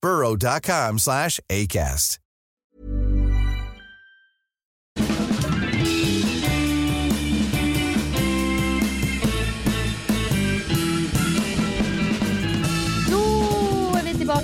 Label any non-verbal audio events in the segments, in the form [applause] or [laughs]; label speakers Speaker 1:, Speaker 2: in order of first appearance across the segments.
Speaker 1: burrow.com slash ACAST.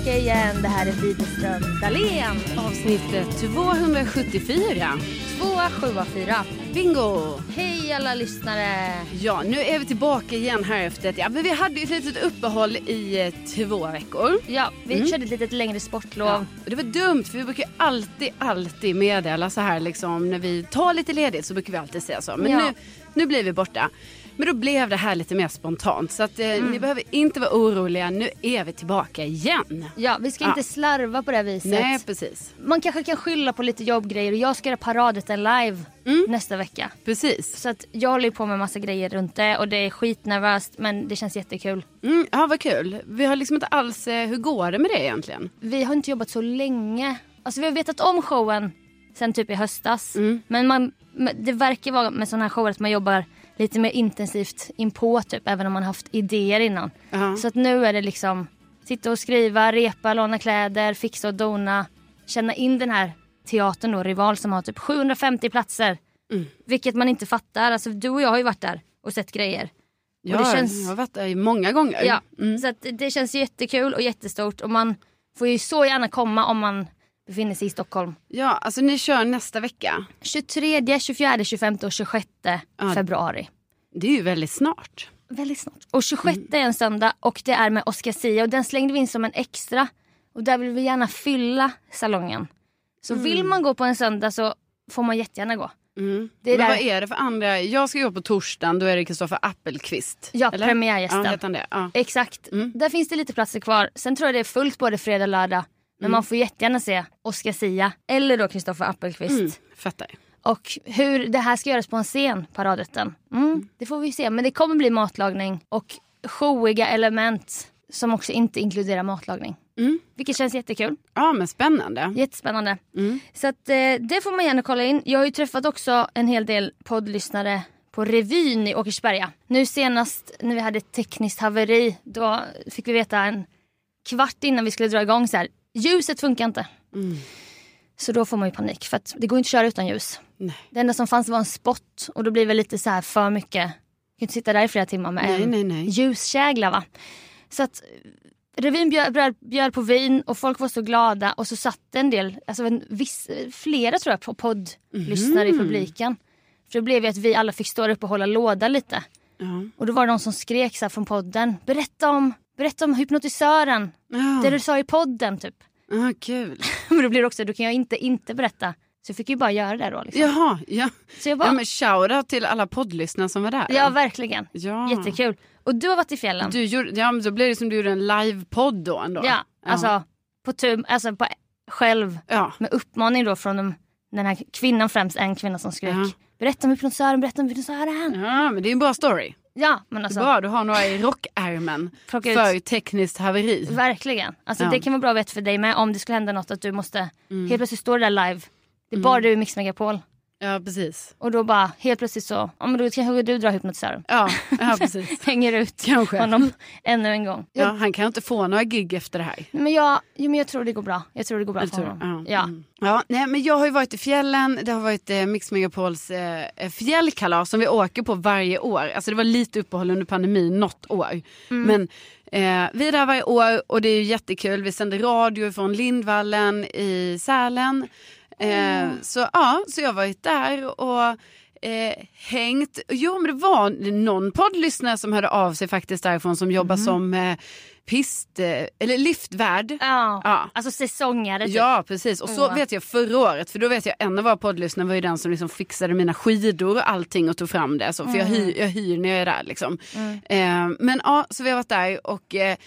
Speaker 2: Tillbaka igen. Det här är Widerström Dahlén.
Speaker 3: Avsnitt 274.
Speaker 2: 2784.
Speaker 3: Bingo!
Speaker 2: Hej alla lyssnare.
Speaker 3: Ja, nu är vi tillbaka igen här efter ett... Ja, men vi hade ju ett litet uppehåll i eh, två veckor.
Speaker 2: Ja, vi körde ett litet längre sportlov.
Speaker 3: Ja, och det var dumt för vi brukar ju alltid, alltid meddela så här liksom när vi tar lite ledigt så brukar vi alltid säga så. Men
Speaker 2: Ja.
Speaker 3: nu, nu blir vi borta. Men då blev det här lite mer spontant så att eh,
Speaker 2: Mm.
Speaker 3: ni behöver inte vara oroliga. Nu är vi tillbaka igen.
Speaker 2: Ja, vi ska
Speaker 3: Ja.
Speaker 2: inte slarva på det viset.
Speaker 3: Nej, precis.
Speaker 2: Man kanske kan skylla på lite jobbgrejer och jag ska göra paradeten live
Speaker 3: Mm.
Speaker 2: nästa vecka.
Speaker 3: Precis.
Speaker 2: Så att jag håller på med massa grejer runt det och det är skitnervöst men det känns jättekul.
Speaker 3: Mm, ja, vad kul. Vi har liksom inte alls... Eh, hur går det med det egentligen?
Speaker 2: Vi har inte jobbat så länge. Alltså vi har vetat om showen sen typ i höstas.
Speaker 3: Mm.
Speaker 2: Men man, det verkar vara med sådana här shower att man jobbar lite mer intensivt inpå typ även om man haft idéer innan.
Speaker 3: Ja.
Speaker 2: Så att nu är det liksom sitta och skriva, repa, låna kläder, fixa och dona. Känna in den här teatern då, Rival som har typ 750 platser.
Speaker 3: Mm.
Speaker 2: Vilket man inte fattar. Alltså du och jag har ju varit där och sett grejer.
Speaker 3: Ja,
Speaker 2: och det känns...
Speaker 3: jag har varit där många gånger.
Speaker 2: Ja,
Speaker 3: Mm.
Speaker 2: så det känns jättekul och jättestort och man får ju så gärna komma om man befinner sig i Stockholm.
Speaker 3: ja, alltså ni kör nästa vecka.
Speaker 2: 23, 24, 25 och 26 februari.
Speaker 3: Det är ju väldigt snart.
Speaker 2: Väldigt snart. Och 26 är en söndag och det är med Oscar Sia och den slängde vi in som en extra. Och där vill vi gärna fylla salongen. Så vill man gå på en söndag så får man jättegärna gå.
Speaker 3: Mm. Men
Speaker 2: där-
Speaker 3: vad är det för andra? Jag ska gå på torsdagen, då är det Kristoffer Appelqvist.
Speaker 2: Ja,
Speaker 3: eller?
Speaker 2: premiärgästen.
Speaker 3: Ja? Ja.
Speaker 2: Exakt.
Speaker 3: Mm.
Speaker 2: Där finns det lite platser kvar. Sen tror jag det är fullt både fredag och lördag. Men
Speaker 3: Mm.
Speaker 2: man får jättegärna se Oscar Sia eller då Kristoffer Appelqvist.
Speaker 3: Mm, fattar.
Speaker 2: Och hur det här ska göras på en scen, paradrätten. Mm, det får vi se. Men det kommer bli matlagning och showiga element som också inte inkluderar matlagning.
Speaker 3: Mm.
Speaker 2: Vilket känns jättekul.
Speaker 3: Ja, men spännande.
Speaker 2: Jättespännande.
Speaker 3: Mm.
Speaker 2: Så att, eh, det får man gärna kolla in. Jag har ju träffat också en hel del poddlyssnare på revyn i Åkersberga. Nu senast när vi hade ett tekniskt haveri då fick vi veta en kvart innan vi skulle dra igång så här. Ljuset funkar inte.
Speaker 3: Mm.
Speaker 2: Så då får man ju panik för att det går inte att köra utan ljus.
Speaker 3: Nej.
Speaker 2: Det enda som fanns var en spot och då blir det lite så här för mycket. Jag kan inte sitta där i flera timmar med
Speaker 3: Nej,
Speaker 2: en
Speaker 3: nej, nej.
Speaker 2: ljuskägla va. Så att eh, revyn bjöd, bjöd, på vin och folk var så glada och så satt en del, alltså en viss, flera tror jag på poddlyssnare
Speaker 3: Mhm.
Speaker 2: i publiken. För det blev ju att vi alla fick stå uppe och hålla låda lite.
Speaker 3: Ja.
Speaker 2: Och då var det någon som skrek så här från podden. Berätta om, berätta om hypnotisören.
Speaker 3: Ja.
Speaker 2: Det du sa i podden typ.
Speaker 3: Ja, kul. [laughs]
Speaker 2: Men då blir det också, då kan jag inte inte berätta. Så jag fick ju bara göra det då. Liksom.
Speaker 3: Jaha, ja.
Speaker 2: Så jag bara,
Speaker 3: ja
Speaker 2: ja,
Speaker 3: men shoutout till alla poddlyssnare som var där.
Speaker 2: verkligen.
Speaker 3: Ja.
Speaker 2: Jättekul. Och du har varit i fjällen.
Speaker 3: Du gjorde, ja, men då blir det som du gjorde en livepodd då ändå.
Speaker 2: Ja, alltså på tur, alltså på själv
Speaker 3: Ja.
Speaker 2: med uppmaning då från de, den här kvinnan främst, en kvinna som skrek.
Speaker 3: Ja.
Speaker 2: Berätta om hypnotisören, berätta om hypnotisören.
Speaker 3: ja, men det är en bra story.
Speaker 2: Ja, men
Speaker 3: Det
Speaker 2: alltså.
Speaker 3: bra, du har några i alarmen [laughs]
Speaker 2: Plocka ut-
Speaker 3: för tekniskt haveri.
Speaker 2: Verkligen. Alltså,
Speaker 3: Ja.
Speaker 2: Det kan vara bra att veta för dig med om det skulle hända något att du måste
Speaker 3: Mm.
Speaker 2: helt plötsligt stå där live. Det är bara du i Mix Megapol.
Speaker 3: Ja, precis.
Speaker 2: Och då bara helt plötsligt så, ja men då kanske du drar hypnotisören.
Speaker 3: Ja, ja [laughs] precis.
Speaker 2: Hänger ut
Speaker 3: Kanske.
Speaker 2: honom ännu en gång.
Speaker 3: Ja, han kan inte få några gig efter det här.
Speaker 2: Men jag, jo, men jag tror det går bra. Jag tror det går bra
Speaker 3: Jag
Speaker 2: för
Speaker 3: tror-
Speaker 2: honom.
Speaker 3: ja,
Speaker 2: Ja.
Speaker 3: mm. ja, nej, men jag har ju varit i fjällen. Det har varit eh, Mix Megapols eh, fjällkalas som vi åker på varje år. Alltså det var lite uppehåll under pandemin något år. Men eh, vi är där varje år och det är jättekul. Vi sänder radio från Lindvallen i Sälen. Eh, Så ja, så jag har varit där och Eh, hängt. Jo men det var någon poddlyssnare som hörde av sig faktiskt därifrån som jobbar som eh, pist, eh, eller liftvärd.
Speaker 2: Ja.
Speaker 3: Ja.
Speaker 2: Alltså säsongare typ.
Speaker 3: Ja precis och så
Speaker 2: Åh.
Speaker 3: vet jag förra året för då vet jag en av våra poddlyssnare var ju den som liksom fixade mina skidor och allting och tog fram det. Så, för jag, hyr, jag hyr när jag är där liksom. Eh, men ja så vi har varit där och eh,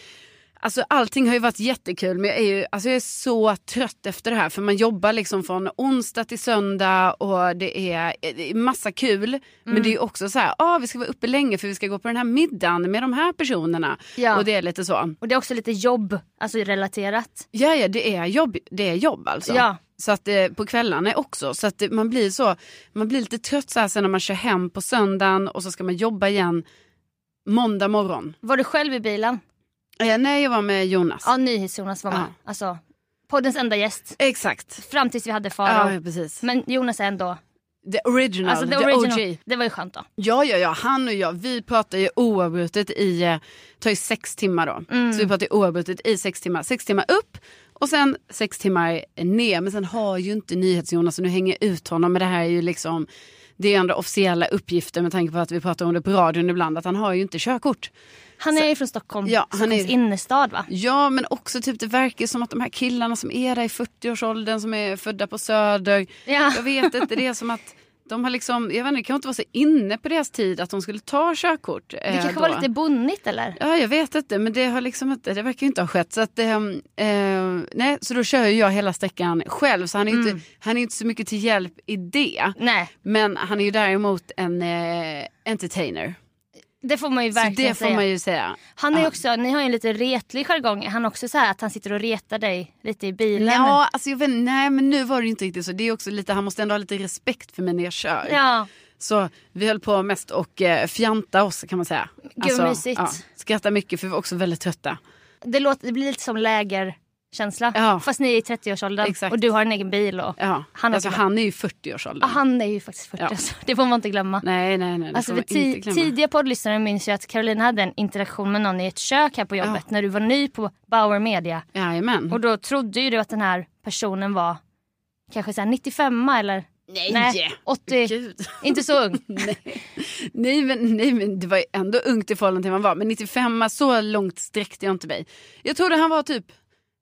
Speaker 3: Alltså allting har ju varit jättekul men jag är, ju, alltså jag är så trött efter det här för man jobbar liksom från onsdag till söndag och det är, det är massa kul men det är ju också så här, ah, vi ska vara uppe länge för vi ska gå på den här middagen med de här personerna
Speaker 2: Ja.
Speaker 3: och det är lite så.
Speaker 2: Och det är också lite jobb, alltså relaterat.
Speaker 3: Ja, ja det är jobb, det är jobb alltså.
Speaker 2: Ja.
Speaker 3: Så att eh, på kvällarna också. Så att det, man blir så, man blir lite trött så här sen när man kör hem på söndagen och så ska man jobba igen måndag morgon.
Speaker 2: Var du själv i bilen?
Speaker 3: Eh, nej, jag var med Jonas.
Speaker 2: Ja, Nyhets-Jonas var med.
Speaker 3: Ja.
Speaker 2: Alltså, poddens enda gäst.
Speaker 3: Exakt.
Speaker 2: Fram tills vi hade Farao.
Speaker 3: ja, precis.
Speaker 2: Men Jonas är ändå,
Speaker 3: The original,
Speaker 2: alltså the
Speaker 3: the,
Speaker 2: original.
Speaker 3: OG.
Speaker 2: Det var ju skönt då.
Speaker 3: Ja, ja, ja, han och jag, vi pratar ju oavbrutet i, eh, tar ju sex timmar då.
Speaker 2: Mm.
Speaker 3: Så vi pratar ju oavbrutet i sex timmar. Sex timmar upp och sen sex timmar ner. Men sen har ju inte NyhetsJonas, så nu hänger jag ut honom. Men det här är ju liksom, det är ändå officiella uppgifter med tanke på att vi pratar om det på radion ibland, att han har ju inte körkort.
Speaker 2: Han är ju från Stockholm,
Speaker 3: Ja, han
Speaker 2: Stockholms
Speaker 3: är-
Speaker 2: innerstad va?
Speaker 3: Ja, men också typ det verkar som att de här killarna som är där i 40-årsåldern, som är födda på Söder,
Speaker 2: Ja.
Speaker 3: jag vet inte, det är som att de har liksom, jag vet inte, det kan inte vara så inne på deras tid att de skulle ta körkort.
Speaker 2: Det
Speaker 3: eh,
Speaker 2: kanske
Speaker 3: då.
Speaker 2: var lite bonnigt eller?
Speaker 3: Ja, jag vet inte, men det har liksom inte, det verkar inte ha skett. Så, att, ehm, eh, nej, så då kör jag hela sträckan själv, så han är
Speaker 2: Mm.
Speaker 3: inte, han är ju inte så mycket till hjälp i det.
Speaker 2: Nej,
Speaker 3: Men han är ju däremot en eh, entertainer.
Speaker 2: Det får man ju
Speaker 3: Så
Speaker 2: verkligen
Speaker 3: det får man ju säga.
Speaker 2: Han är också, ni har ju en lite retlig jargong. Han är också så här att han sitter och retar dig lite i bilen.
Speaker 3: Ja, alltså jag vet, nej men nu var det ju inte riktigt så. Det är också lite, han måste ändå ha lite respekt för mig när jag kör.
Speaker 2: ja.
Speaker 3: Så vi höll på mest och eh, fjanta oss kan man säga. Alltså,
Speaker 2: Gud, vad mysigt.
Speaker 3: Ja, skratta mycket för vi var också väldigt trötta.
Speaker 2: Det, låter, det blir lite som lägerkänsla.
Speaker 3: Ja.
Speaker 2: Fast ni är i 30-årsåldern
Speaker 3: Exakt.
Speaker 2: och du har en egen bil. Och,
Speaker 3: Ja,
Speaker 2: Han
Speaker 3: alltså, han är ju 40-årsåldern.
Speaker 2: Ja, han är ju faktiskt 40
Speaker 3: Ja.
Speaker 2: alltså. Det får man inte glömma.
Speaker 3: Nej, nej, nej.
Speaker 2: Alltså, för
Speaker 3: man
Speaker 2: ti- tidiga poddlyssnare minns ju att Carolina hade en interaktion med någon i ett kök här på jobbet när du var ny på Bauer Media.
Speaker 3: Jajamän.
Speaker 2: Och då trodde ju du att den här personen var kanske så här 95 eller
Speaker 3: Nej!
Speaker 2: nej, 80,
Speaker 3: Gud.
Speaker 2: inte så ung. [laughs]
Speaker 3: nej. nej, men, nej, men det var ju ändå ungt i förhållande till vad han var. Men 95 så långt sträckte jag inte mig. Jag trodde han var typ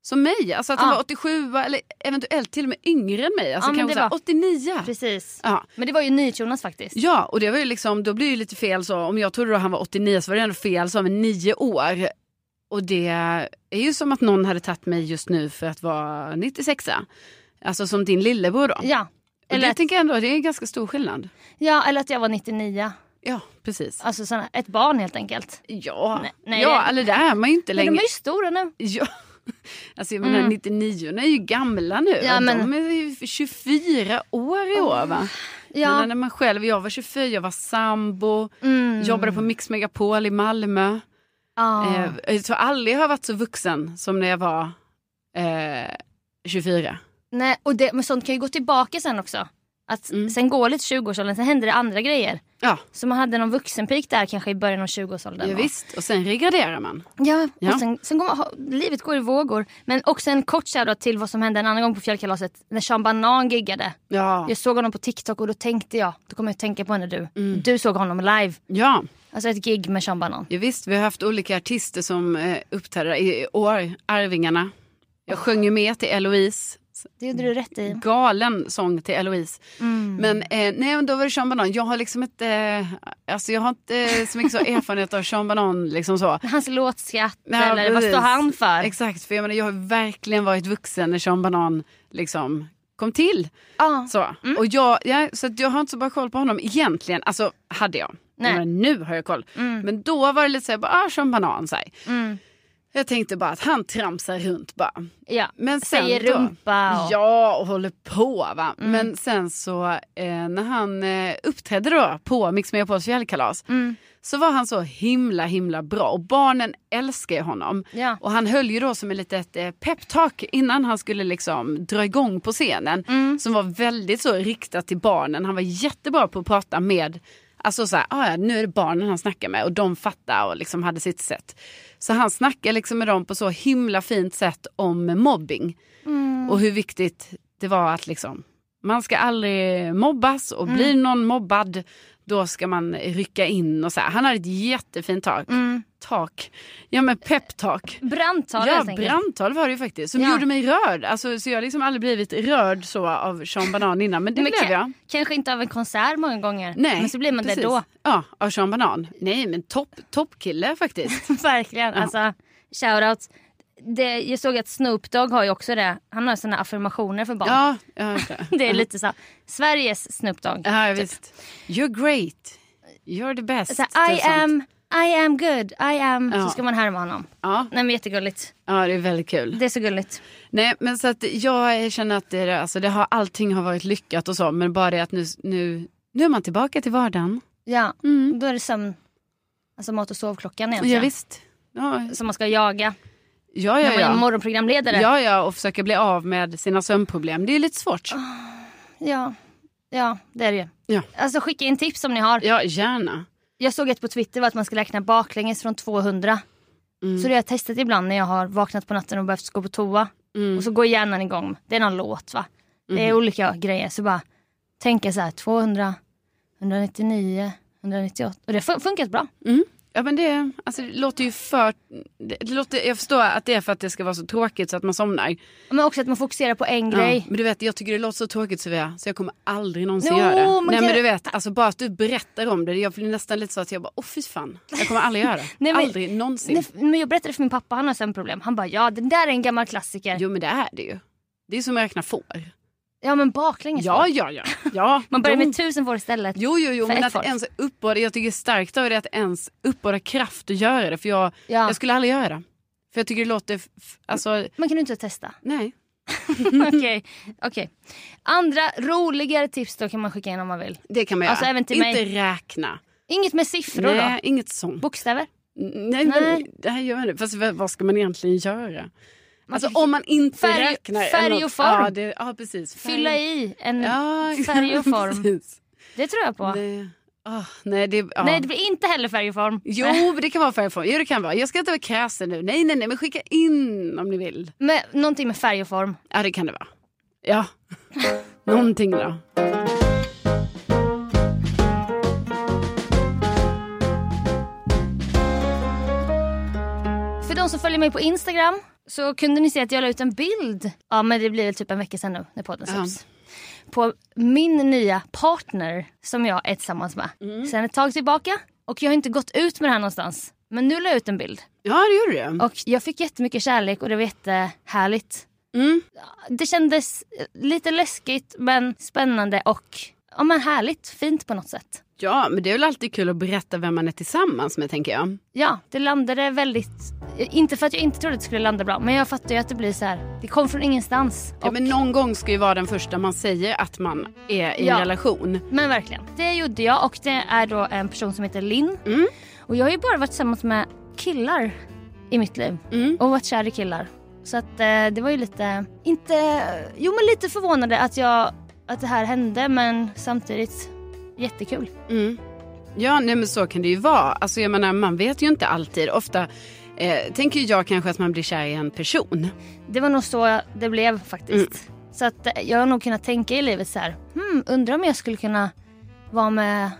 Speaker 3: som mig. Alltså att han
Speaker 2: Ja.
Speaker 3: var 87 eller eventuellt till och med yngre än mig. Alltså
Speaker 2: Ja,
Speaker 3: kanske
Speaker 2: det
Speaker 3: så här
Speaker 2: var-
Speaker 3: 89.
Speaker 2: Precis.
Speaker 3: Ja.
Speaker 2: Men det var ju NyhetsJonas faktiskt.
Speaker 3: Ja, och det var ju liksom, då blir det ju lite fel så. Om jag trodde då han var 89 så var det ändå fel så med nio år. Och det är ju som att någon hade tagit mig just nu för att vara 96 Alltså som din lillebror då.
Speaker 2: Ja.
Speaker 3: och
Speaker 2: Eller
Speaker 3: det
Speaker 2: att,
Speaker 3: tänker jag ändå, det är en ganska stor skillnad.
Speaker 2: ja, eller att jag var 99.
Speaker 3: Ja, precis.
Speaker 2: Alltså såna, ett barn helt enkelt.
Speaker 3: Ja,
Speaker 2: Nej, nej,
Speaker 3: ja
Speaker 2: det-
Speaker 3: eller det är man ju inte
Speaker 2: Men de
Speaker 3: längre.
Speaker 2: är ju stora nu.
Speaker 3: Ja. [laughs] Alltså jag menar 99 är ju gamla nu.
Speaker 2: Ja, men-
Speaker 3: De är ju 24 år i år va?
Speaker 2: Ja.
Speaker 3: Men när man själv, jag var 24, jag var sambo,
Speaker 2: Mm.
Speaker 3: jobbade på Mix Megapol i Malmö.
Speaker 2: Ja.
Speaker 3: Eh, jag tror aldrig jag har varit så vuxen som när jag var eh, 24.
Speaker 2: Nej, och det, men sånt kan ju gå tillbaka sen också. Att
Speaker 3: Mm.
Speaker 2: Sen går lite 20-årsåldern, sen händer det andra grejer.
Speaker 3: Ja,
Speaker 2: Så man hade någon vuxenpik där kanske i början av 20-årsåldern.
Speaker 3: ja visst. Och sen regraderar man.
Speaker 2: Ja,
Speaker 3: Ja.
Speaker 2: och sen, sen går man, livet går i vågor. Men också en kort shoutout till vad som hände en annan gång på fjällkalaset när Sean Banan giggade.
Speaker 3: Ja,
Speaker 2: Jag såg honom på TikTok och då tänkte jag, då kommer jag att tänka på henne du.
Speaker 3: Mm.
Speaker 2: Du såg honom live.
Speaker 3: ja.
Speaker 2: Alltså ett gig med Sean Banan.
Speaker 3: ja visst. Vi har haft olika artister som eh, uppträder i år. Arvingarna. Jag sjöng ju med till Eloise.
Speaker 2: Det gjorde du rätt i.
Speaker 3: Galen sång till Eloise.
Speaker 2: Mm.
Speaker 3: Men eh, nej, då var det Sean Banan. Jag har liksom inte, eh, alltså jag har inte eh, så mycket så [laughs] erfarenhet av Sean Banan liksom så.
Speaker 2: Hans låtskatt
Speaker 3: Ja,
Speaker 2: eller vad
Speaker 3: precis.
Speaker 2: står han för?
Speaker 3: Exakt, för jag menar jag har verkligen varit vuxen när Sean Banan liksom kom till.
Speaker 2: Ja.
Speaker 3: Så, och jag, ja, så jag har inte så bra koll på honom egentligen. Alltså hade jag.
Speaker 2: Nej.
Speaker 3: Men nu har jag koll.
Speaker 2: Mm.
Speaker 3: Men då var det lite så här, bara, ah, som banan. Så.
Speaker 2: Mm.
Speaker 3: Jag tänkte bara att han tramsar runt bara.
Speaker 2: Ja.
Speaker 3: Men sen
Speaker 2: Säger
Speaker 3: då,
Speaker 2: rumpa och...
Speaker 3: Ja, och håller på. Va?
Speaker 2: Mm.
Speaker 3: Men sen så eh, när han eh, uppträdde då på Mix Megapols fjällkalas
Speaker 2: Mm.
Speaker 3: så var han så himla himla bra och barnen älskar ju honom.
Speaker 2: Ja.
Speaker 3: Och han höll ju då som ett litet eh, peptalk innan han skulle liksom dra igång på scenen.
Speaker 2: Mm.
Speaker 3: Som var väldigt så riktat till barnen. Han var jättebra på att prata med, alltså så här, ah, ja, nu är det barnen han snackar med och de fattar och liksom hade sitt sätt. Så han snackar liksom med dem på så himla fint sätt om mobbing.
Speaker 2: Mm.
Speaker 3: Och hur viktigt det var att liksom, man ska aldrig mobbas och blir
Speaker 2: Mm.
Speaker 3: någon mobbad då ska man rycka in och så här. Han hade ett jättefint tak.
Speaker 2: Mm.
Speaker 3: Tak. Ja men peptalk.
Speaker 2: Brandtal
Speaker 3: Ja, brandtal var det ju faktiskt. Som
Speaker 2: Ja.
Speaker 3: gjorde mig rörd. Alltså, så jag har liksom aldrig blivit rörd så av Sean Banan innan. Men det
Speaker 2: Men
Speaker 3: blev jag.
Speaker 2: Kanske inte av en konsert många gånger.
Speaker 3: Nej,
Speaker 2: men så blir man
Speaker 3: precis.
Speaker 2: det då.
Speaker 3: Ja, av Sean Banan. Nej men topp toppkille faktiskt. [laughs]
Speaker 2: Verkligen.
Speaker 3: Ja.
Speaker 2: Alltså, shoutout. Det, jag såg att Snoop Dogg har ju också det. Han har såna affirmationer för barn.
Speaker 3: ja, [laughs] det.
Speaker 2: Det är lite så. Sveriges Snoop Dogg.
Speaker 3: Ja, visst. You're great. You're the best.
Speaker 2: Så
Speaker 3: Typ
Speaker 2: I
Speaker 3: sånt.
Speaker 2: I am good, I am.
Speaker 3: Ja.
Speaker 2: Så ska man härma honom.
Speaker 3: Ja,
Speaker 2: Nej men jättegulligt.
Speaker 3: ja, det är väldigt kul.
Speaker 2: Det är så gulligt.
Speaker 3: Nej men så att jag känner att det, alltså, det har, allting har varit lyckat och så. Men bara det att nu, nu, nu är man tillbaka till vardagen.
Speaker 2: Ja,
Speaker 3: Mm.
Speaker 2: då är det sömn. Alltså mat och sovklockan egentligen.
Speaker 3: Ja, visst. Ja,
Speaker 2: Som man ska jaga
Speaker 3: ja,
Speaker 2: när
Speaker 3: ja.
Speaker 2: man är
Speaker 3: ja.
Speaker 2: morgonprogramledare.
Speaker 3: Ja, ja, och försöka bli av med sina sömnproblem. Det är lite svårt.
Speaker 2: ja. Ja, det är det ju.
Speaker 3: Ja.
Speaker 2: Alltså skicka in tips om ni har.
Speaker 3: Ja, gärna.
Speaker 2: Jag såg ett på Twitter var att man ska räkna baklänges från 200.
Speaker 3: Mm.
Speaker 2: Så det har jag testat ibland när jag har vaknat på natten och behövt gå på toa.
Speaker 3: Mm.
Speaker 2: Och så går hjärnan igång. Det är någon låt va. Det är olika grejer. Så bara tänka så här 200, 199, 198. Och det har funkat bra.
Speaker 3: Ja, men det, alltså, det låter ju för... Det, låter, jag förstår att det är för att det ska vara så tråkigt så att man somnar.
Speaker 2: Men också att man fokuserar på en
Speaker 3: Ja,
Speaker 2: grej.
Speaker 3: men du vet, jag tycker det låter så tråkigt Sofia, så jag kommer aldrig någonsin
Speaker 2: Jo,
Speaker 3: göra det.
Speaker 2: men
Speaker 3: Nej men du vet, alltså bara att du berättar om det, jag blir nästan lite så att jag bara, åh fy fan, jag kommer aldrig göra det. [laughs]
Speaker 2: Nej, men-
Speaker 3: aldrig någonsin.
Speaker 2: Nej, men jag berättade för min pappa, han har sömnproblem. Han bara, ja den där är en gammal klassiker.
Speaker 3: Jo men det är det ju. Det är som att räkna får.
Speaker 2: Ja men baklänges.
Speaker 3: Ja, ja, ja. ja [laughs]
Speaker 2: Man börjar
Speaker 3: jo.
Speaker 2: med tusen får istället.
Speaker 3: Jo, jo, jo, men att
Speaker 2: får.
Speaker 3: ens uppbåda, jag tycker starkt av det att ens uppbåda kraft att göra det. För jag,
Speaker 2: Ja.
Speaker 3: jag skulle aldrig göra det. För jag tycker det låter, alltså,
Speaker 2: Man kan ju inte testa.
Speaker 3: nej. [laughs]
Speaker 2: Okej. okej. Andra roligare tips då kan man skicka in om man vill.
Speaker 3: Det kan man göra.
Speaker 2: Alltså, även till
Speaker 3: Inte
Speaker 2: mig.
Speaker 3: räkna.
Speaker 2: Inget med siffror
Speaker 3: Nej,
Speaker 2: då?
Speaker 3: inget sånt.
Speaker 2: Bokstäver?
Speaker 3: Nej,
Speaker 2: Nej.
Speaker 3: men det här gör det. Fast vad ska man egentligen göra? Alltså om man inte
Speaker 2: Färg-
Speaker 3: räknar.
Speaker 2: färg och form.
Speaker 3: Ja, det, ja precis. Färg-
Speaker 2: Fylla i en
Speaker 3: ja, [laughs]
Speaker 2: färg och form.
Speaker 3: precis.
Speaker 2: Det tror jag på.
Speaker 3: Det, ah, nej, det, ja.
Speaker 2: Nej det blir inte heller färg och form.
Speaker 3: Jo, [laughs] det kan vara färg och form. Jo, det kan vara. Jag ska inte vara kräsen nu. Nej, nej, nej, men skicka in om ni vill.
Speaker 2: Men någonting med färg och form.
Speaker 3: Ja, det kan det vara. Ja, [laughs] någonting då.
Speaker 2: De som följer mig på Instagram så kunde ni se att jag la ut en bild. Ja men det blir väl typ en vecka sedan nu när podden
Speaker 3: Ja.
Speaker 2: släpps. På min nya partner som jag är tillsammans med.
Speaker 3: Mm.
Speaker 2: Sen ett tag tillbaka. Och jag har inte gått ut med det här någonstans. Men nu la jag ut en bild.
Speaker 3: Ja, det gjorde du.
Speaker 2: Och jag fick jättemycket kärlek och det var jättehärligt.
Speaker 3: Mm.
Speaker 2: Det kändes lite läskigt men spännande och ja, men härligt. Fint på något sätt.
Speaker 3: Ja, men det är väl alltid kul att berätta vem man är tillsammans med, tänker jag.
Speaker 2: Ja, det landade väldigt... Inte för att jag inte trodde att det skulle landa bra men jag fattar ju att det blir så här. Det kom från ingenstans.
Speaker 3: Ja,
Speaker 2: Och-
Speaker 3: men någon gång ska ju vara den första man säger att man är i en
Speaker 2: Ja.
Speaker 3: relation.
Speaker 2: Men verkligen. Det gjorde jag och det är då en person som heter Linn.
Speaker 3: Mm.
Speaker 2: Och jag har ju bara varit tillsammans med killar i mitt liv.
Speaker 3: Mm.
Speaker 2: Och varit kär i killar. Så att eh, det var ju lite, inte, jo men lite förvånande att jag, att det här hände men samtidigt jättekul.
Speaker 3: Mm. Ja, nej, men så kan det ju vara. Alltså, jag menar, man vet ju inte alltid. Ofta eh, tänker jag kanske att man blir kär i en person.
Speaker 2: Det var nog så det blev faktiskt.
Speaker 3: Mm.
Speaker 2: Så att eh, jag har nog kunnat tänka i livet så här, hmm, undrar om jag skulle kunna vara med,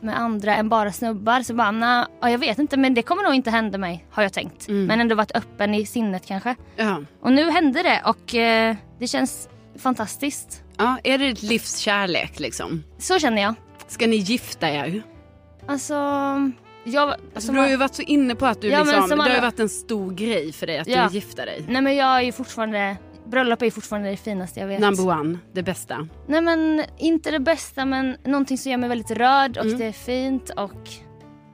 Speaker 2: med andra än bara snubbar. Så bara, ja, jag vet inte men det kommer nog inte hända mig har jag tänkt.
Speaker 3: Mm.
Speaker 2: Men ändå varit öppen i sinnet kanske.
Speaker 3: Ja.
Speaker 2: Och nu hände det och eh, det känns fantastiskt.
Speaker 3: ja, är det ditt livs kärlek liksom?
Speaker 2: Så känner jag.
Speaker 3: Ska ni gifta er?
Speaker 2: Alltså, jag...
Speaker 3: Alltså,
Speaker 2: som
Speaker 3: du har ju varit så inne på att du
Speaker 2: Ja,
Speaker 3: liksom,
Speaker 2: som
Speaker 3: det har ju varit en stor grej för dig att
Speaker 2: Ja.
Speaker 3: du gifta dig.
Speaker 2: Nej men jag är ju fortfarande bröllop är ju fortfarande det finaste jag vet.
Speaker 3: Number one, det bästa.
Speaker 2: Nej men inte det bästa men någonting som gör mig väldigt rörd
Speaker 3: Mm.
Speaker 2: och det är fint och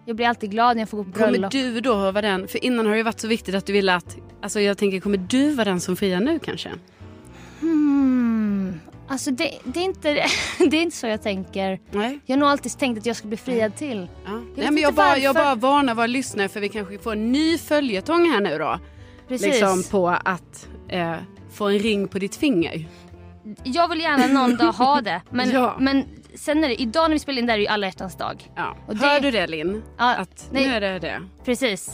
Speaker 2: jag blir alltid glad när jag får gå på
Speaker 3: Kommer
Speaker 2: bröllop.
Speaker 3: du då vara den, för innan har det ju varit så viktigt att du ville att, alltså jag tänker kommer du vara den som friar nu kanske?
Speaker 2: Alltså det, det, är inte, [laughs] det är inte så jag tänker.
Speaker 3: Nej.
Speaker 2: Jag har nog alltid tänkt att jag ska bli friad till.
Speaker 3: Ja. Nej men jag bara, jag bara varnar våra lyssnare för vi kanske får en ny följetong här nu då.
Speaker 2: Precis.
Speaker 3: Liksom på att eh, få en ring på ditt finger.
Speaker 2: Jag vill gärna någon dag ha [laughs] det. Men,
Speaker 3: Ja.
Speaker 2: men sen är det, idag när vi spelar in där är det ju alla hjärtans dag.
Speaker 3: Ja.
Speaker 2: Och det-
Speaker 3: Hör du det Linn?
Speaker 2: Ja,
Speaker 3: Att
Speaker 2: nej.
Speaker 3: nu är det det.
Speaker 2: Precis.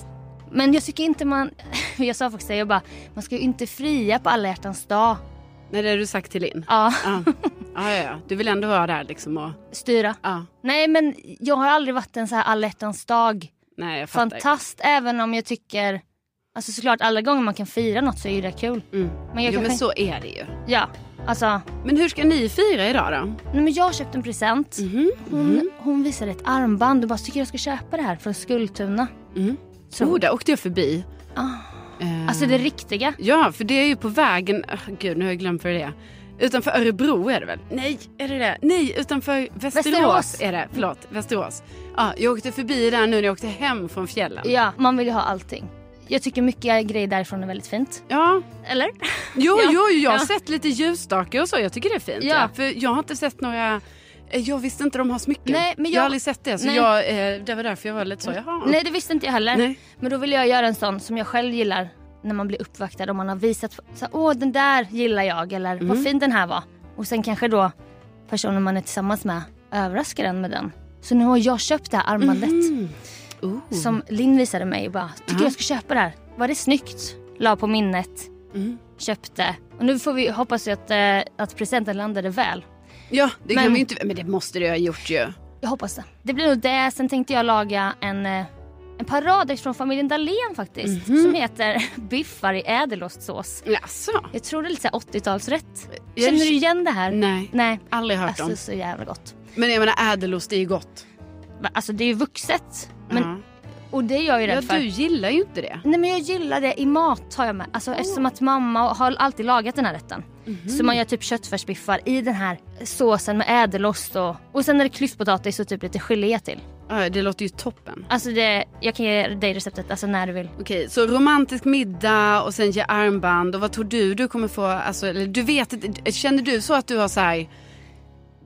Speaker 2: Men jag tycker inte man, [laughs] jag sa faktiskt det, jag bara, man ska ju inte fria på alla hjärtans dag.
Speaker 3: Nej det har du sagt till Linn. Ja, Ja. ja, ja. Du vill ändå vara där liksom och...
Speaker 2: styra.
Speaker 3: Ja.
Speaker 2: Nej men jag har aldrig varit en så här alla hjärtans dag
Speaker 3: Nej jag fattar.
Speaker 2: fantast även om jag tycker Alltså såklart alla gånger man kan fira något så är ju det kul.
Speaker 3: Mm.
Speaker 2: Men jag
Speaker 3: jo
Speaker 2: kanske
Speaker 3: men så är det ju.
Speaker 2: Ja, alltså.
Speaker 3: Men hur ska ni fira idag då?
Speaker 2: Nej, men jag har köpt en present.
Speaker 3: Mhm.
Speaker 2: Hon, hon visade ett armband och bara tycker jag ska köpa det här från Skultuna.
Speaker 3: Mm.
Speaker 2: Så,
Speaker 3: Oh, där åkte jag förbi.
Speaker 2: Ah.
Speaker 3: Eh,
Speaker 2: Alltså det riktiga.
Speaker 3: Ja, för det är ju på vägen... ah, gud, nu har jag glömt vad det är. Utanför Örebro är det väl? Nej, är det det? Nej, utanför Västerås,
Speaker 2: Västerås.
Speaker 3: är det. Förlåt, Västerås. Ja, jag åkte förbi där nu när jag åkte hem från fjällen.
Speaker 2: Ja, man vill ju ha allting. Jag tycker mycket grejer därifrån är väldigt fint.
Speaker 3: Ja,
Speaker 2: Eller?
Speaker 3: jo, [laughs]
Speaker 2: Ja.
Speaker 3: jo, jag har
Speaker 2: Ja.
Speaker 3: sett lite ljusstakar och så. Jag tycker det är fint.
Speaker 2: Ja.
Speaker 3: Ja. För jag har inte sett några... eh, Jag visste inte de har smycken.
Speaker 2: Nej, men
Speaker 3: jag...
Speaker 2: jag-
Speaker 3: har aldrig sett det. Så jag, eh, det var därför jag var lite så, jaha.
Speaker 2: Nej det visste inte jag heller.
Speaker 3: Nej.
Speaker 2: Men då vill jag göra en sån som jag själv gillar. När man blir uppvaktad och man har visat så, åh den där gillar jag eller
Speaker 3: Mm.
Speaker 2: vad fin den här var. Och sen kanske då personen man är tillsammans med överraskar den med den. Så nu har jag köpt det här armbandet.
Speaker 3: Mm. Oh.
Speaker 2: Som Linn visade mig och bara, tycker
Speaker 3: Ja.
Speaker 2: jag ska köpa det här. Var det snyggt? La på minnet.
Speaker 3: Mm.
Speaker 2: Köpte. Och nu får vi hoppas att, eh, att presenten landade väl.
Speaker 3: Ja, det kan
Speaker 2: Men-
Speaker 3: vi inte... Men det måste du ha gjort ju.
Speaker 2: Jag hoppas det. Det blir nog det. Sen tänkte jag laga en, eh, en paradrätt från familjen Dahlén faktiskt.
Speaker 3: Mhm.
Speaker 2: Som heter [laughs] biffar i ädelostsås.
Speaker 3: Jaså?
Speaker 2: Jag tror det är lite så här 80-talsrätt.
Speaker 3: Jag-
Speaker 2: Känner du igen det här?
Speaker 3: Nej,
Speaker 2: Nej.
Speaker 3: aldrig hört
Speaker 2: Alltså
Speaker 3: om.
Speaker 2: så jävla gott.
Speaker 3: Men jag menar ädelost är ju gott.
Speaker 2: Alltså det är ju vuxet. Men,
Speaker 3: Ja.
Speaker 2: Och det är jag ju rädd
Speaker 3: Ja,
Speaker 2: för.
Speaker 3: du gillar ju inte det.
Speaker 2: Nej men jag gillar det i mat har jag med. Alltså eftersom att mamma har alltid lagat den här rätten.
Speaker 3: Mhm.
Speaker 2: Så man gör typ köttfärsbiffar i den här såsen med ädelost och, och sen är det klyftpotatis och typ lite gelé till.
Speaker 3: Ja, det låter ju toppen.
Speaker 2: Alltså det, jag kan ge dig receptet alltså när du vill.
Speaker 3: Okej, så romantisk middag och sen ge armband. Och vad tror du du kommer få? Alltså, eller du vet känner du så att du har så här...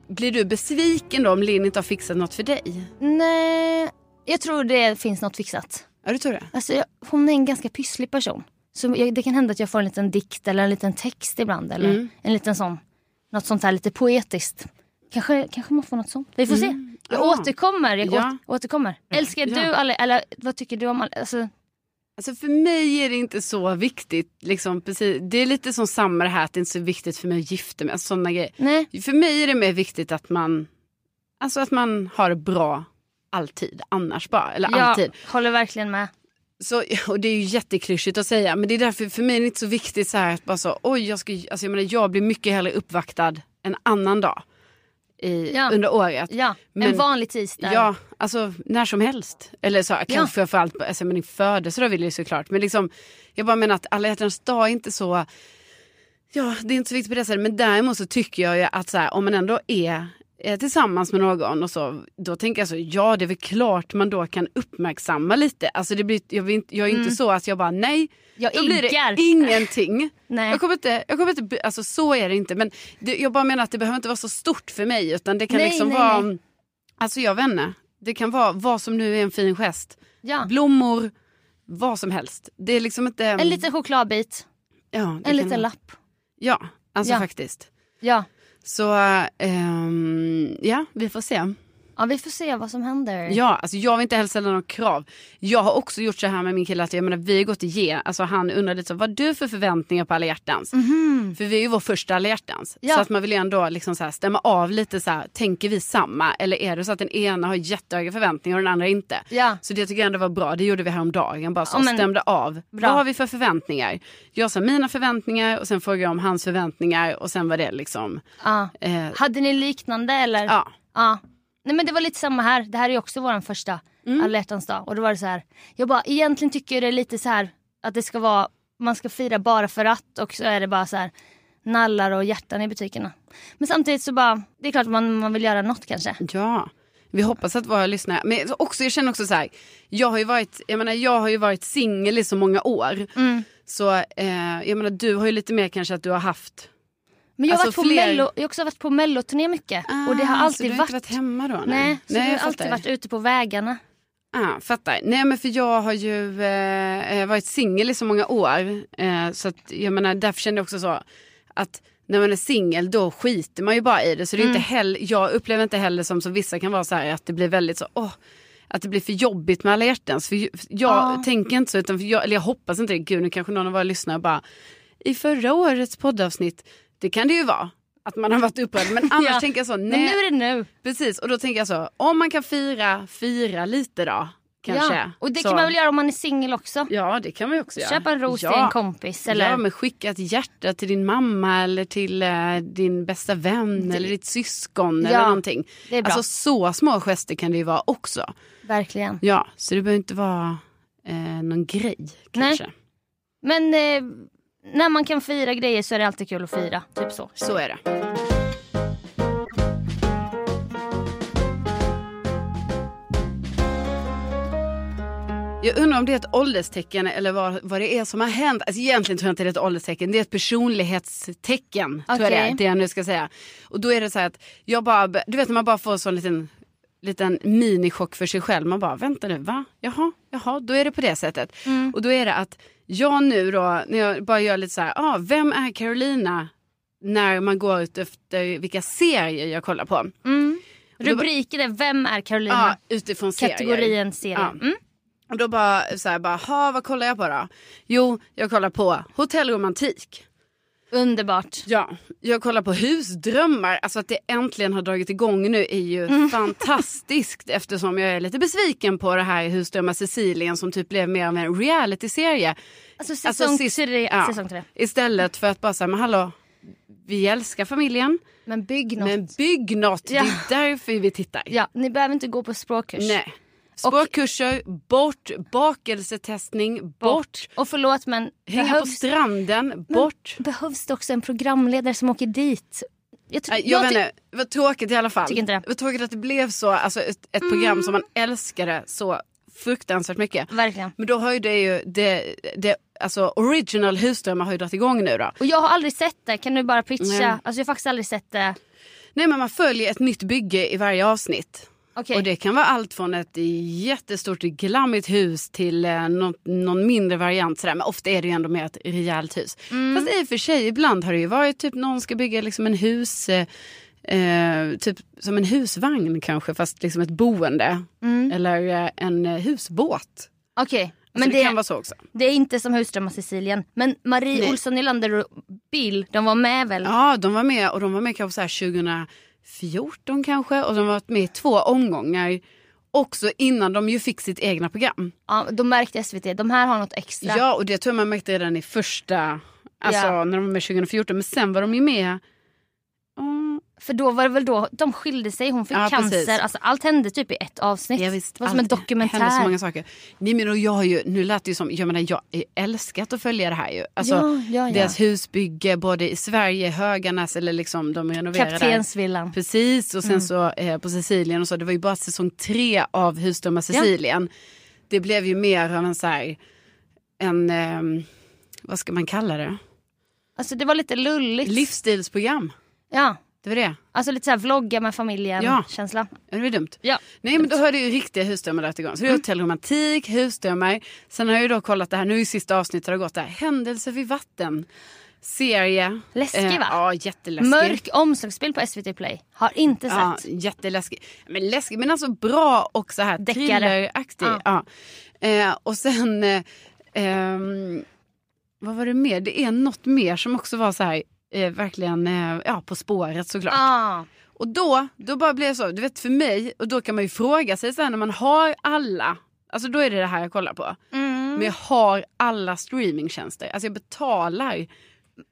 Speaker 3: Blir du besviken då om Linn inte har fixat något för dig?
Speaker 2: Nej, jag tror det finns något fixat.
Speaker 3: Ja, du tror det?
Speaker 2: Alltså jag, hon är en ganska pysslig person. Så jag, det kan hända att jag får en liten dikt eller en liten text ibland. Eller
Speaker 3: Mm.
Speaker 2: en liten sån, något sånt här lite poetiskt. Kanske, kanske man får något sånt. Vi får se. Jag
Speaker 3: Ja.
Speaker 2: återkommer. Jag
Speaker 3: Ja.
Speaker 2: åter, återkommer. Älskar
Speaker 3: Ja.
Speaker 2: du alla, eller vad tycker du om alla? Alltså,
Speaker 3: Alltså för mig är det inte så viktigt. Liksom, precis. Det är lite som samma det här att det inte är så viktigt för mig att gifta mig. Alltså, såna grejer.
Speaker 2: nej.
Speaker 3: För mig är det mer viktigt att man, alltså att man har det bra alltid. Annars bara. Eller alltid.
Speaker 2: Jag håller verkligen med.
Speaker 3: Så, och det är ju jätteklyschigt att säga men det är därför för mig är det inte så viktigt så här att bara så oj jag ska, alltså jag menar jag blir mycket hellre uppvaktad en annan dag i,
Speaker 2: Ja.
Speaker 3: under året.
Speaker 2: Ja,
Speaker 3: Men-
Speaker 2: en vanlig tisdag.
Speaker 3: Ja, alltså när som helst. Eller så, kanske framförallt på alltså, men din födelsedag vill jag såklart. Men liksom, jag bara menar att alla hjärtans dag är inte så, ja det är inte så viktigt på det sättet. Men däremot så tycker jag ju att så här, om man ändå är, är tillsammans med någon och så, då tänker jag så, ja det är väl klart man då kan uppmärksamma lite. Alltså det blir, jag, vill, jag är inte så att jag bara nej,
Speaker 2: Mm. Jag
Speaker 3: då blir
Speaker 2: iggar.
Speaker 3: det ingenting. [laughs]
Speaker 2: Nej.
Speaker 3: Jag kommer inte, jag kommer inte, alltså så är det inte. Men det, jag bara menar att det behöver inte vara så stort för mig. Utan det kan
Speaker 2: Nej,
Speaker 3: liksom
Speaker 2: nej,
Speaker 3: vara,
Speaker 2: nej.
Speaker 3: alltså jag vet inte. Det kan vara vad som nu är en fin gest.
Speaker 2: Ja.
Speaker 3: Blommor, vad som helst. Det är liksom inte...
Speaker 2: En liten chokladbit,
Speaker 3: ja,
Speaker 2: en liten lapp.
Speaker 3: Ja, alltså
Speaker 2: Ja.
Speaker 3: faktiskt.
Speaker 2: Ja.
Speaker 3: Så ehm, ja, vi får se
Speaker 2: ja, vi får se vad som händer.
Speaker 3: Ja, alltså jag vill inte heller ställa några krav. Jag har också gjort så här med min kille att jag menar, vi har gått i ge. Alltså han undrade lite så, vad du för förväntningar på alla hjärtans? För vi är ju vår första alla hjärtans.
Speaker 2: Ja.
Speaker 3: Så att man vill ju ändå liksom så här stämma av lite så här, tänker vi samma? Eller är det så att den ena har jättehöga förväntningar och den andra inte?
Speaker 2: Ja.
Speaker 3: Så det tycker jag ändå var bra. Det gjorde vi häromdagen. Bara så
Speaker 2: Ja, men-
Speaker 3: stämde av.
Speaker 2: Bra.
Speaker 3: Vad har vi för förväntningar? Jag sa mina förväntningar och sen frågade jag om hans förväntningar och sen var det liksom...
Speaker 2: Ja.
Speaker 3: Eh,
Speaker 2: Hade ni liknande eller?
Speaker 3: ja.
Speaker 2: Ja. Nej men det var lite samma här. Det här är också vår första
Speaker 3: Mm.
Speaker 2: alla hjärtans dag. Och då var det så här. Jag bara egentligen tycker jag det är lite så här att det ska vara man ska fira bara för att och så är det bara så här nallar och hjärtan i butikerna. Men samtidigt så bara, det är klart man, man vill göra något kanske.
Speaker 3: Ja, vi hoppas att våra lyssnare... Men också, jag känner också så här, jag har ju varit, jag menar, jag har ju varit singel i så många år.
Speaker 2: Mm.
Speaker 3: Så eh, jag menar, du har ju lite mer kanske att du har haft...
Speaker 2: Men jag har,
Speaker 3: Alltså
Speaker 2: varit på
Speaker 3: fler-
Speaker 2: mello, jag har också varit på melloturné mycket. och det har
Speaker 3: Ah, så
Speaker 2: alltid
Speaker 3: du har
Speaker 2: varit...
Speaker 3: inte varit hemma då?
Speaker 2: Nej, så
Speaker 3: nej
Speaker 2: jag
Speaker 3: jag
Speaker 2: har alltid varit ute på vägarna.
Speaker 3: Ah, fattar. Nej men för jag har ju eh, varit singel i så många år. Eh, så att jag menar därför kände jag också så att när man är singel då skiter man ju bara i det. Så det är
Speaker 2: Mm.
Speaker 3: inte heller, jag upplever inte heller som, som vissa kan vara så här att det blir väldigt så, åh, att det blir för jobbigt med alla hjärtans. För jag
Speaker 2: Ja.
Speaker 3: tänker inte så, utan jag, eller jag hoppas inte det. Gud nu kanske någon av våra lyssnare bara, i förra årets poddavsnitt, det kan det ju vara. Att man har varit upprörd. Men [laughs] annars
Speaker 2: Ja.
Speaker 3: tänker jag så, nej.
Speaker 2: Men nu är det nu.
Speaker 3: Precis, och då tänker jag så, om man kan fira, fira lite då. Kanske.
Speaker 2: Ja. Och det
Speaker 3: så.
Speaker 2: kan man väl göra om man är singel också.
Speaker 3: Ja, det kan man också göra.
Speaker 2: Köpa en ros
Speaker 3: ja.
Speaker 2: till en kompis. Eller...
Speaker 3: Ja, men skicka ett hjärta till din mamma eller till eh, din bästa vän eller ditt syskon
Speaker 2: Ja,
Speaker 3: eller någonting.
Speaker 2: det är bra.
Speaker 3: Alltså så små gester kan det ju vara också.
Speaker 2: Verkligen.
Speaker 3: Ja, så det behöver inte vara eh, någon grej kanske.
Speaker 2: Men eh, när man kan fira grejer så är det alltid kul att fira. Typ så.
Speaker 3: Så är det. Jag undrar om det är ett ålderstecken eller vad, vad det är som har hänt. Alltså egentligen tror jag inte det är ett ålderstecken. Det är ett personlighetstecken. Tror jag det, är, det jag nu ska säga. Och då är det så här att jag bara, du vet när man bara får en sån liten liten minichock för sig själv. Man bara, vänta nu, va? Jaha, jaha, då är det på det sättet. Och då är det att jag nu då, när jag bara gör lite så här, ah, vem är Carolina? När man går ut efter vilka serier jag kollar på.
Speaker 2: Mm. Rubriken är Vem är Carolina?
Speaker 3: Ja, utifrån serier.
Speaker 2: Kategorien serie.
Speaker 3: Ja.
Speaker 2: Mm.
Speaker 3: Och då bara så här, bara, ha, vad kollar jag på då? Jo, jag kollar på hotellromantik.
Speaker 2: Underbart.
Speaker 3: Ja, jag kollar på husdrömmar. Alltså att det äntligen har dragit igång nu är ju
Speaker 2: Mm.
Speaker 3: fantastiskt eftersom jag är lite besviken på det här Husdrömmar Sicilien som typ blev mer av en reality-serie.
Speaker 2: Alltså säsong
Speaker 3: sist-
Speaker 2: tre.
Speaker 3: ja.
Speaker 2: Säsong tre.
Speaker 3: Istället för att bara säga, men hallå, vi älskar familjen,
Speaker 2: Men bygg något.
Speaker 3: men bygg något.
Speaker 2: Ja.
Speaker 3: Det är därför vi tittar.
Speaker 2: Ja, ni behöver inte gå på språkkurs.
Speaker 3: Nej. Språkkurser, bort. Bakelsetestning, bort.
Speaker 2: Och förlåt men
Speaker 3: Hänga på
Speaker 2: behövs,
Speaker 3: stranden, bort.
Speaker 2: behövs det också en programledare som åker dit? Jag,
Speaker 3: Jag,
Speaker 2: jag
Speaker 3: vet inte, det var tråkigt i alla fall.
Speaker 2: Tycker inte det.
Speaker 3: var tråkigt att det blev så, alltså ett, ett program som man älskade så fruktansvärt mycket.
Speaker 2: Verkligen.
Speaker 3: Men då har ju det ju, det, det, alltså original husdrömmar har ju dragit igång nu då.
Speaker 2: Och jag har aldrig sett det, kan du bara pitcha?
Speaker 3: Nej.
Speaker 2: Alltså jag har faktiskt aldrig sett det.
Speaker 3: Nej men man följer ett nytt bygge i varje avsnitt.
Speaker 2: Okej.
Speaker 3: Och det kan vara allt från ett jättestort glammigt hus till eh, något, någon mindre variant sådär. Men ofta är det ju ändå mer ett rejält hus.
Speaker 2: Mm.
Speaker 3: Fast i och för sig ibland har det ju varit typ någon ska bygga liksom en hus, eh, eh, typ som en husvagn kanske fast liksom ett boende. Eller eh, en eh, husbåt.
Speaker 2: Okej.
Speaker 3: Alltså
Speaker 2: Men
Speaker 3: det,
Speaker 2: det,
Speaker 3: kan vara så också.
Speaker 2: det är inte som Husdrömmar Sicilien. Men Marie
Speaker 3: Nej.
Speaker 2: Olsson Nylander och Bill, de var med väl?
Speaker 3: Ja, de var med och de var med kanske så här 2014 kanske och de har varit med i två omgångar. Också innan de ju fick sitt egna program.
Speaker 2: Ja, de märkte SVT, de här har något extra.
Speaker 3: Ja, och det tror jag man märkte redan i första, alltså
Speaker 2: Ja.
Speaker 3: när de var med 2014. Men sen var de ju med. Mm,
Speaker 2: För då var det väl då de skilde sig, hon fick
Speaker 3: Ja,
Speaker 2: cancer.
Speaker 3: precis.
Speaker 2: Alltså, allt hände typ i ett avsnitt.
Speaker 3: ja, visst,
Speaker 2: det var som en
Speaker 3: allt- hände
Speaker 2: dokumentär.
Speaker 3: så många saker. Nej, men jag har ju, nu lät det ju som, jag menar jag har älskat att följa det här ju. Alltså,
Speaker 2: Ja, ja, ja.
Speaker 3: Deras husbygge både i Sverige, Höganäs eller liksom de renoverade.
Speaker 2: Kaptensvillan.
Speaker 3: Precis och sen
Speaker 2: Mm.
Speaker 3: så eh, på Sicilien och så. Det var ju bara säsong tre av Husdrömmar Sicilien. Det blev ju mer av en så här, en, ehm, vad ska man kalla det?
Speaker 2: Alltså det var lite lulligt.
Speaker 3: Livsstilsprogram.
Speaker 2: Ja,
Speaker 3: Det var det.
Speaker 2: alltså lite såhär vlogga med familjen
Speaker 3: Ja. Det var dumt.
Speaker 2: Ja.
Speaker 3: Nej men då har det ju riktiga husdrömmar dragit igång. Så det är hotellromantik, husdrömmar. Sen har jag ju då kollat det här, nu ju sista avsnittet har gått där. Händelser vid vatten. Serie.
Speaker 2: Läskig, va?
Speaker 3: Ja jätteläskig.
Speaker 2: Mörk omslagsbild på SVT Play. Har inte sett.
Speaker 3: Ja, jätteläskig. Men läskig men alltså bra och så här thrilleraktig.
Speaker 2: Ja.
Speaker 3: Ja. Eh, och sen, eh, ehm, vad var det mer? Det är något mer som också var så här, eh, verkligen eh, ja, På spåret såklart.
Speaker 2: Ah.
Speaker 3: Och då, då bara blev det så, du vet för mig, och då kan man ju fråga sig sen när man har alla, alltså då är det det här jag kollar på.
Speaker 2: Mm.
Speaker 3: Men jag har alla streamingtjänster, alltså jag betalar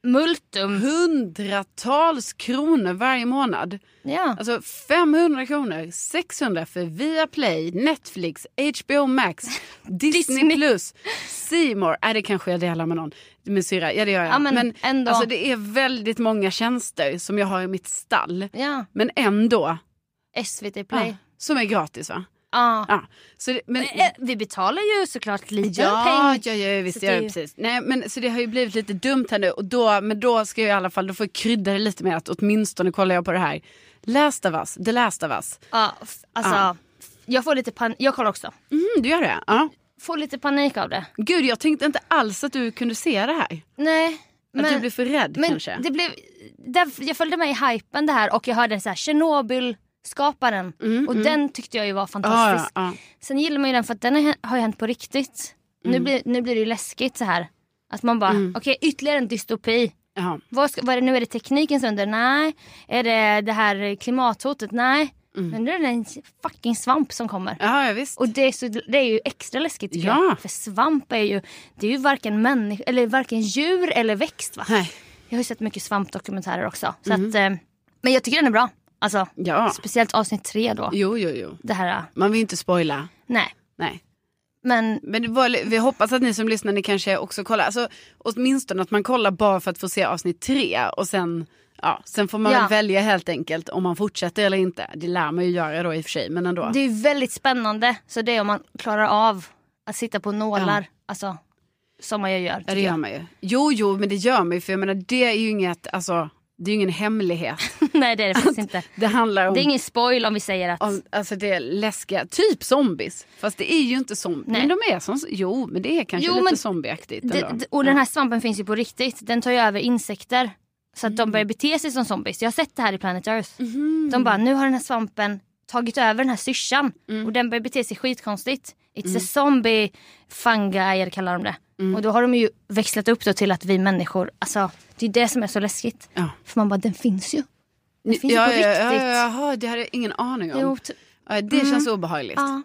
Speaker 2: multum.
Speaker 3: hundratals kronor varje månad.
Speaker 2: Ja.
Speaker 3: Alltså 500 kronor, 600 för Viaplay, Netflix, HBO Max, [laughs] Disney. Plus, More. Nej, det kanske jag delar med någon. Min syrra, ja det gör jag.
Speaker 2: Ja, men ändå.
Speaker 3: Alltså, det är väldigt många tjänster som jag har i mitt stall.
Speaker 2: ja.
Speaker 3: Men ändå,
Speaker 2: SVT Play.
Speaker 3: ja, som är gratis va?
Speaker 2: Ja.
Speaker 3: Ja. Så det, men,
Speaker 2: Eh, Vi betalar ju såklart lite
Speaker 3: Ja,
Speaker 2: pengar.
Speaker 3: ja, ja, visst
Speaker 2: Så det-
Speaker 3: precis. Nej, men, så det har ju blivit lite dumt här nu. Och då, men då ska jag i alla fall, då får jag krydda det lite med att åtminstone kollar jag på det här. Last of us, The Last of us.
Speaker 2: Ja, alltså,
Speaker 3: Ja.
Speaker 2: Jag får lite panik. Jag kollar också.
Speaker 3: Mm, du gör det? Ja.
Speaker 2: Får lite panik av det.
Speaker 3: Gud, jag tänkte inte alls att du kunde se det här.
Speaker 2: Nej.
Speaker 3: Att du blev för rädd
Speaker 2: men
Speaker 3: kanske.
Speaker 2: Det blev, där, jag följde med i hypen det här och jag hörde så här Tjernobyl-skaparen. och den tyckte jag ju var
Speaker 3: ja,
Speaker 2: fantastisk.
Speaker 3: ja, ja.
Speaker 2: Sen gillar man ju den för att den har, ju hänt på riktigt. Nu, blir, nu blir det ju läskigt så här. Att man bara, okej ytterligare en dystopi.
Speaker 3: ja.
Speaker 2: Vad, ska, vad är det nu? Är det teknikens under? Nej. Är det det här klimathotet? Nej. Men nu är det en fucking svamp som kommer.
Speaker 3: ja, ja visst.
Speaker 2: Och det är, så, det är ju extra läskigt tycker
Speaker 3: Ja.
Speaker 2: jag. För svamp är ju, det är ju varken, människa, eller varken djur eller växt va?
Speaker 3: Nej.
Speaker 2: Jag har ju sett mycket svampdokumentärer också. Så att, eh, men jag tycker den är bra. Alltså,
Speaker 3: Ja.
Speaker 2: Speciellt avsnitt tre då.
Speaker 3: Jo, jo, jo.
Speaker 2: Det här, eh,
Speaker 3: Man vill inte spoila.
Speaker 2: nej.
Speaker 3: Nej.
Speaker 2: Men
Speaker 3: Men var, vi hoppas att ni som lyssnar ni kanske också kollar. Alltså, åtminstone att man kollar bara för att få se avsnitt tre. Och sen, ja, sen får man
Speaker 2: Ja.
Speaker 3: väl välja helt enkelt om man fortsätter eller inte. Det lär man ju göra då i och för sig. Men ändå.
Speaker 2: det är ju väldigt spännande. Så det är om man klarar av att sitta på nålar. Alltså, som man ju gör.
Speaker 3: Ja det gör man ju. Jo jo men det gör man ju för jag menar det är ju inget, alltså det är ju ingen hemlighet. [laughs]
Speaker 2: nej det är det faktiskt inte.
Speaker 3: Det handlar om,
Speaker 2: Det är ingen spoil om vi säger att...
Speaker 3: om alltså det är läskiga, typ zombies. Fast det är ju inte zombies. Men de är som, jo men det är kanske
Speaker 2: Jo,
Speaker 3: lite zombieaktigt
Speaker 2: och den här svampen finns ju på riktigt. Den tar ju över insekter. Så att de börjar bete sig som zombies. Jag har sett det här i Planet Earth. De bara, nu har den här svampen tagit över den här syrsan. Och den börjar bete sig skitkonstigt. It's a zombie fungi kallar de det. Och då har de ju växlat upp då till att vi människor, alltså det är det som är så läskigt.
Speaker 3: Ja.
Speaker 2: För man bara, den finns ju. Den finns
Speaker 3: ja,
Speaker 2: ju på
Speaker 3: ja,
Speaker 2: riktigt.
Speaker 3: ja, jaha, det hade jag ingen aning om.
Speaker 2: Jo, ty-
Speaker 3: Ja, det känns obehagligt.
Speaker 2: Ja,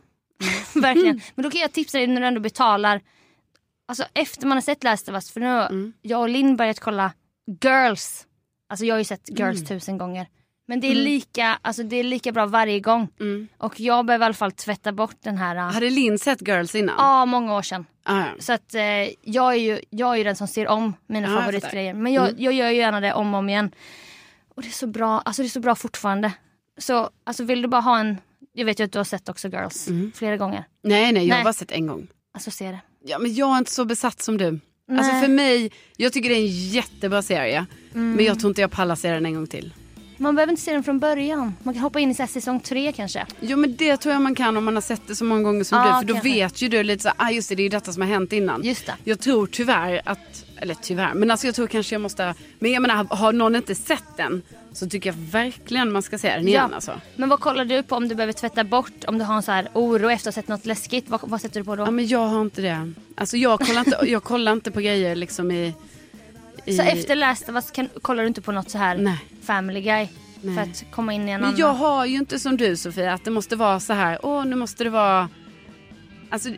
Speaker 2: [laughs] verkligen. [laughs] Men då kan jag tipsa dig när du ändå betalar. Alltså efter man har sett Last of Us, för nu har jag och Linn börjat kolla Girls. Alltså jag har ju sett Girls tusen gånger. Men det är, lika, alltså det är lika bra varje gång. Och jag behöver i alla fall tvätta bort den här, ja
Speaker 3: Hade Linn sett Girls innan?
Speaker 2: ah, många år sedan.
Speaker 3: Ah, ja.
Speaker 2: Så att eh, jag, är ju, jag är ju den som ser om mina
Speaker 3: Ja, jag
Speaker 2: favoritgrejer. Men jag, jag gör ju gärna det om och om igen. Och det är så bra, alltså det är så bra fortfarande. Så alltså vill du bara ha en, jag vet ju att du har sett också Girls flera gånger.
Speaker 3: Nej nej, jag har
Speaker 2: Nej.
Speaker 3: bara sett en gång.
Speaker 2: Alltså se det.
Speaker 3: Ja, men jag är inte så besatt som du. Alltså
Speaker 2: Nej.
Speaker 3: för mig, jag tycker det är en jättebra serie.
Speaker 2: Mm.
Speaker 3: Men jag tror inte jag pallar se den en gång till.
Speaker 2: Man behöver inte se den från början. Man kan hoppa in i så här säsong tre kanske.
Speaker 3: Jo men det tror jag man kan om man har sett det så många gånger som
Speaker 2: Ja,
Speaker 3: du. För då
Speaker 2: kanske.
Speaker 3: vet ju du lite så ah just det, det är ju detta som har hänt innan.
Speaker 2: Just det.
Speaker 3: Jag tror tyvärr att, eller tyvärr, men alltså jag tror kanske jag måste, men jag menar har någon inte sett den så tycker jag verkligen man ska se den igen alltså.
Speaker 2: Men vad kollar du på om du behöver tvätta bort? Om du har en så här oro efter att ha sett något läskigt. Vad, vad sätter du på då?
Speaker 3: Ja men jag har inte det. Alltså jag kollar inte, jag kollar inte på grejer liksom i... i
Speaker 2: Så efter Last of Us kan, kollar du inte på något så här
Speaker 3: Nej.
Speaker 2: Family Guy?
Speaker 3: Nej.
Speaker 2: För att komma in i en
Speaker 3: Men
Speaker 2: annan.
Speaker 3: jag har ju inte som du Sofia, att det måste vara så här, åh nu måste det vara... Alltså,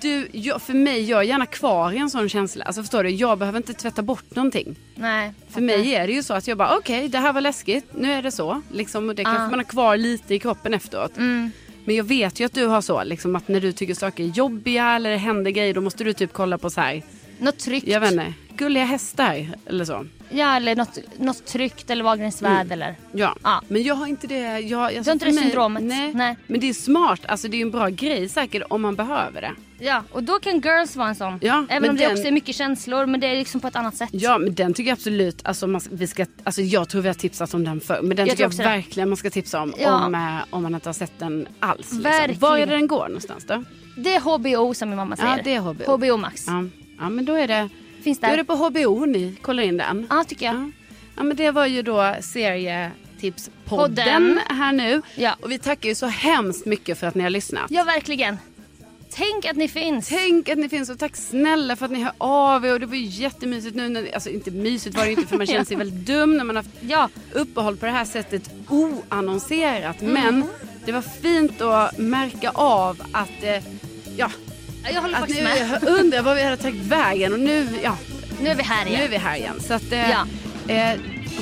Speaker 3: du, jag, för mig, jag är gärna kvar i en sån känsla. Alltså förstår du, jag behöver inte tvätta bort någonting.
Speaker 2: Nej.
Speaker 3: För mig är det ju så att jag bara, okej det här var läskigt, nu är det så. Liksom, och det kanske man har kvar lite i kroppen efteråt.
Speaker 2: Mm.
Speaker 3: Men jag vet ju att du har så, liksom, att när du tycker saker är jobbiga eller det händer grejer, då måste du typ kolla på så här,
Speaker 2: Något tryggt.
Speaker 3: jag vet inte, gulliga hästar eller så.
Speaker 2: Ja eller något, något tryggt eller Wahlgrens värld eller.
Speaker 3: Ja,
Speaker 2: Ja.
Speaker 3: men jag har inte det. Jag, alltså,
Speaker 2: Du har inte det syndromet?
Speaker 3: Nej.
Speaker 2: Nej.
Speaker 3: men det är smart. Alltså det är en bra grej säkert om man behöver det.
Speaker 2: Ja och då kan Girls vara en sån.
Speaker 3: Ja,
Speaker 2: Även om det
Speaker 3: den-
Speaker 2: också är mycket känslor men det är liksom på ett annat sätt.
Speaker 3: Ja, men den tycker jag absolut. Alltså, man, vi ska, alltså jag tror vi har tipsat om den förr. Men den
Speaker 2: Jag
Speaker 3: tycker jag
Speaker 2: också det.
Speaker 3: verkligen man ska tipsa om.
Speaker 2: Ja.
Speaker 3: Om, eh, om man inte har sett den alls. Liksom.
Speaker 2: Verkligen.
Speaker 3: Var är det den går någonstans då?
Speaker 2: Det är HBO som min mamma säger.
Speaker 3: Ja, det är HBO.
Speaker 2: HBO Max.
Speaker 3: Ja, ja men då är det,
Speaker 2: Finns
Speaker 3: då är
Speaker 2: där.
Speaker 3: det på HBO ni kollar in den.
Speaker 2: Ja tycker jag.
Speaker 3: Ja. ja, men det var ju då serietipspodden
Speaker 2: Podden.
Speaker 3: här nu.
Speaker 2: Ja.
Speaker 3: Och vi tackar ju så hemskt mycket för att ni har lyssnat.
Speaker 2: Ja verkligen. Tänk att ni finns.
Speaker 3: Tänk att ni finns och tack snälla för att ni hör av er och det var ju jättemysigt nu när, alltså inte mysigt var det inte för man [laughs] känner sig väldigt dum när man har haft
Speaker 2: Ja.
Speaker 3: uppehåll på det här sättet oannonserat.
Speaker 2: Mm.
Speaker 3: Men det var fint att märka av att, eh, ja,
Speaker 2: Jag håller faktiskt
Speaker 3: ni
Speaker 2: med.
Speaker 3: undrar vad vi hade tagit vägen och nu, ja,
Speaker 2: Nu är vi här igen.
Speaker 3: Nu är vi här igen. Så att, eh,
Speaker 2: Ja.
Speaker 3: eh,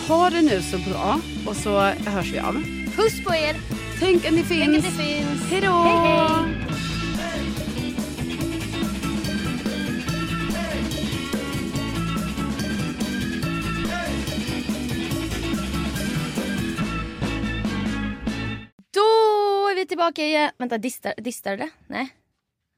Speaker 3: ha det nu så bra och så hörs vi av.
Speaker 2: Puss på er.
Speaker 3: Tänk att ni
Speaker 2: Tänk
Speaker 3: finns.
Speaker 2: att det finns.
Speaker 3: Hej då!
Speaker 2: Hej, hej. Då är vi tillbaka igen. Vänta, distar, distar det? Nej.